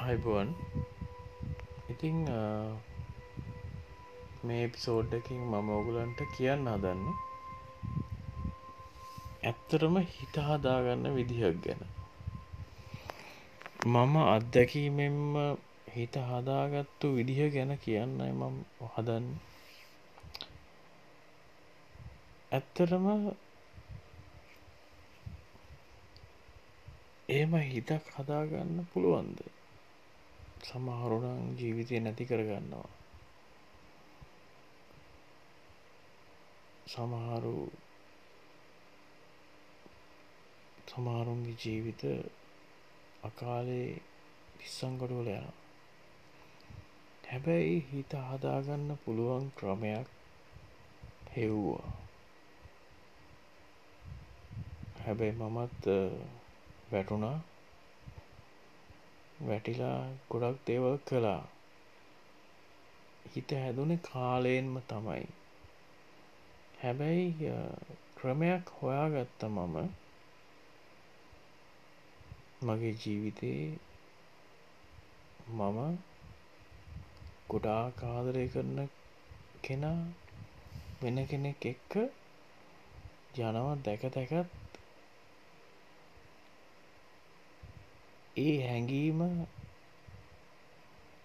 අයිබෝවන් ඉතිං uh, මේ පිසෝඩ්ඩකින් මම ඔගුලන්ට කියන්න හදන්නේ ඇත්තරම හිත හදාගන්න විදිහක් ගැන. මම අත්දැකීමෙන්ම හිත හදාගත්තු විදිහ ගැන කියන්නයි මම හදන්න. ඇත්තරම එහෙම හිතක් හදාගන්න පුළුවන්ද? සමහරුනම් ජීවිතය නැති කරගන්නවා. සමහරු සමහරුන්ගේ ජීවිත අකාලේ පිස්සංගොඩවල යනවා. හැබැයි හිත හදාගන්න පුළුවන් ක්‍රමයක් හෙව්වා. හැබැයි මමත් වැටුණා. වැටිලා ගොඩක් දේවල් කළා. හිත හැදුනේ කාලයෙන්ම තමයි. හැබැයි ක්‍රමයක් හොයාගත්ත මම මගේ ජීවිතේ මම ගොඩාක් ආදරය කරන කෙනා වෙන කෙනෙක් එක්ක යනවා දැක දැකත් ඒ හැඟීම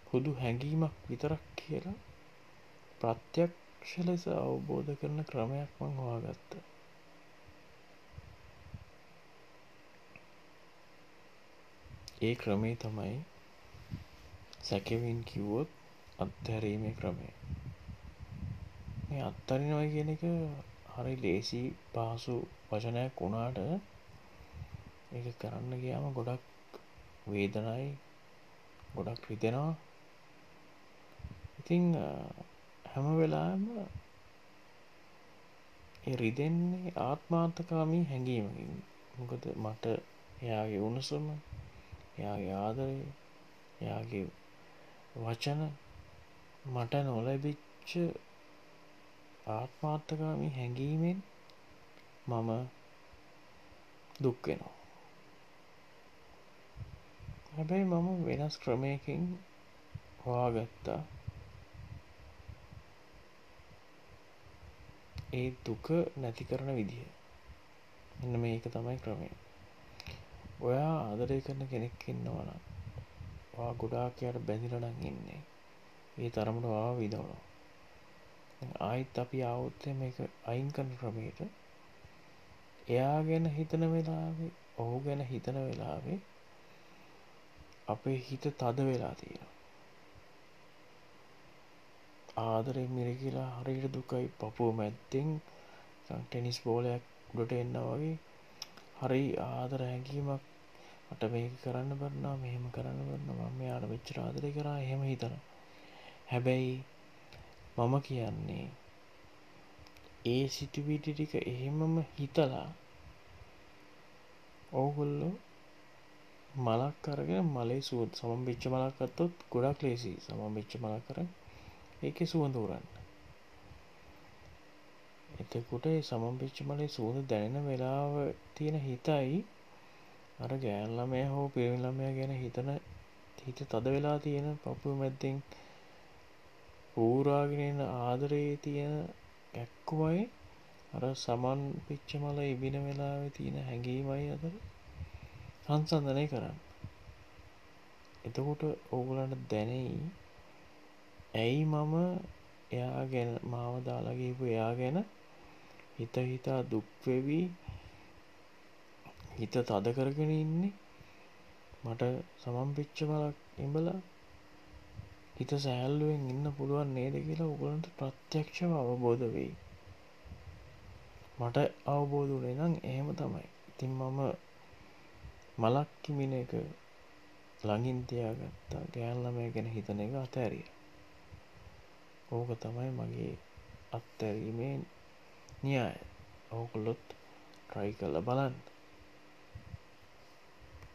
හුදු හැඟීමක් විතරක් කියලා ප්‍රත්‍යක්ෂ ලෙස අවබෝධ කරන ක්‍රමයක් මං හොයාගත්තා. ඒ ක්‍රමේ තමයි සැකෙවින් කිව්වොත් අත්හැරීමේ ක්‍රමය. මේ අත්තරිනවා කියන එක හරි ලේසි පහසු වචනයක් වුණාට ඒක කරන්න ගියාම ගොඩක් වේදනයි ගොඩක් රිදෙනවා ඉතිං හැම වෙලාම රිදෙන්නේ ආත්මාර්ථකාමී හැඟීමකින්. මොකද මට එයාගේ උණුසුම එයාගේ ආදරය එයාගේ වචන මට නොලැබිච්ච ආත්මාර්ථකාමී හැඟීමෙන් මම දුක් වෙනවා. හැබැයි මම වෙනස් ක්‍රමයකින් හොයාගත්තා. ඒ දුක නැති කරන විදිහ මෙන්න මේක තමයි ක්‍රමය. ඔයා ආදරය කරන කෙනෙක් ඉන්නවනම් ඔයා ගොඩාක් එයාට බැඳිලා නම් ඉන්නේ. ඒ තරමට ඔයාව විඳවනවා. ආයිත් අපි ආවොත් මේක අයින් කරන ක්‍රමයට එයා ගැන හිතන වෙලාවේ ඔහු ගැන හිතන වෙලාවේ අපේ හිත තද වෙලා තියෙනවා. ආදරෙන් මිරිකිලා හරියට දුකයි පපුව මැත්තෙන් ටෙනිස් බෝලයක් උඩට එන්න වගේ හරි ආදර හැඟීමක් මට මේක කරන්න බන්නා මෙහෙම කරන්න බන්න මම යාට වෙච්චර ආදරය කරා එහෙම හිතන හැබැයි මම කියන්නේ ඒ සිටිවිටි ටික එහෙමම හිතලා ඕගොල්ලෝ මලක් අරගෙන මලේ සුව සමම් බිච්ච මලක් අත්තොත් ගොඩක් ලේසි. සමම් බිච්ච මලක් කරන්න ඒක සුවඳ උරන්න. එතකොට සමම් පිච්ච මලේ සුවඳ දැනෙන වෙලාව තියෙන හිතයි අර ගෑන්ළමය හෝ පිරිමිළමය ගැන හිතන හිත තද වෙලා තියෙන පපුුව මැද්දෙන් පූරාගෙනෙන ආදරයේ තියෙන ගැක්කුමයි අර සමන් පිච්ච මල ඉබින වෙලාව තියෙන හැඟීමයි අතර. සංසන්ධනය කරන්න. එතකොට ඕගලන්ට දැනෙයි ඇයි මම එයා ගැන මාව දාලාගේපු එයා ගැන හිත හිතා දුක්වෙවී හිත තද කරගෙන ඉන්නේ? මට සමම් පිච්ච මලක් එඹල හිත සෑල්ලුවෙන් ඉන්න පුළුවන් නේද කියලා උගලන්ට ප්‍රත්‍යක්ෂව අවබෝධ වෙයි. මට අවබෝධ වනේ නම් එහෙම තමයි. ඉතින් මම මලක් කිමින එක ළඟින් තියාගත්තා. ගෑල්ලමය ගැන හිතන එක අතෑරිය. ඕක තමයි මගේ අත්තැරීමේ න්‍යාය. ඔහුකුලොත් ට්‍රයි කල්ල බලන්න.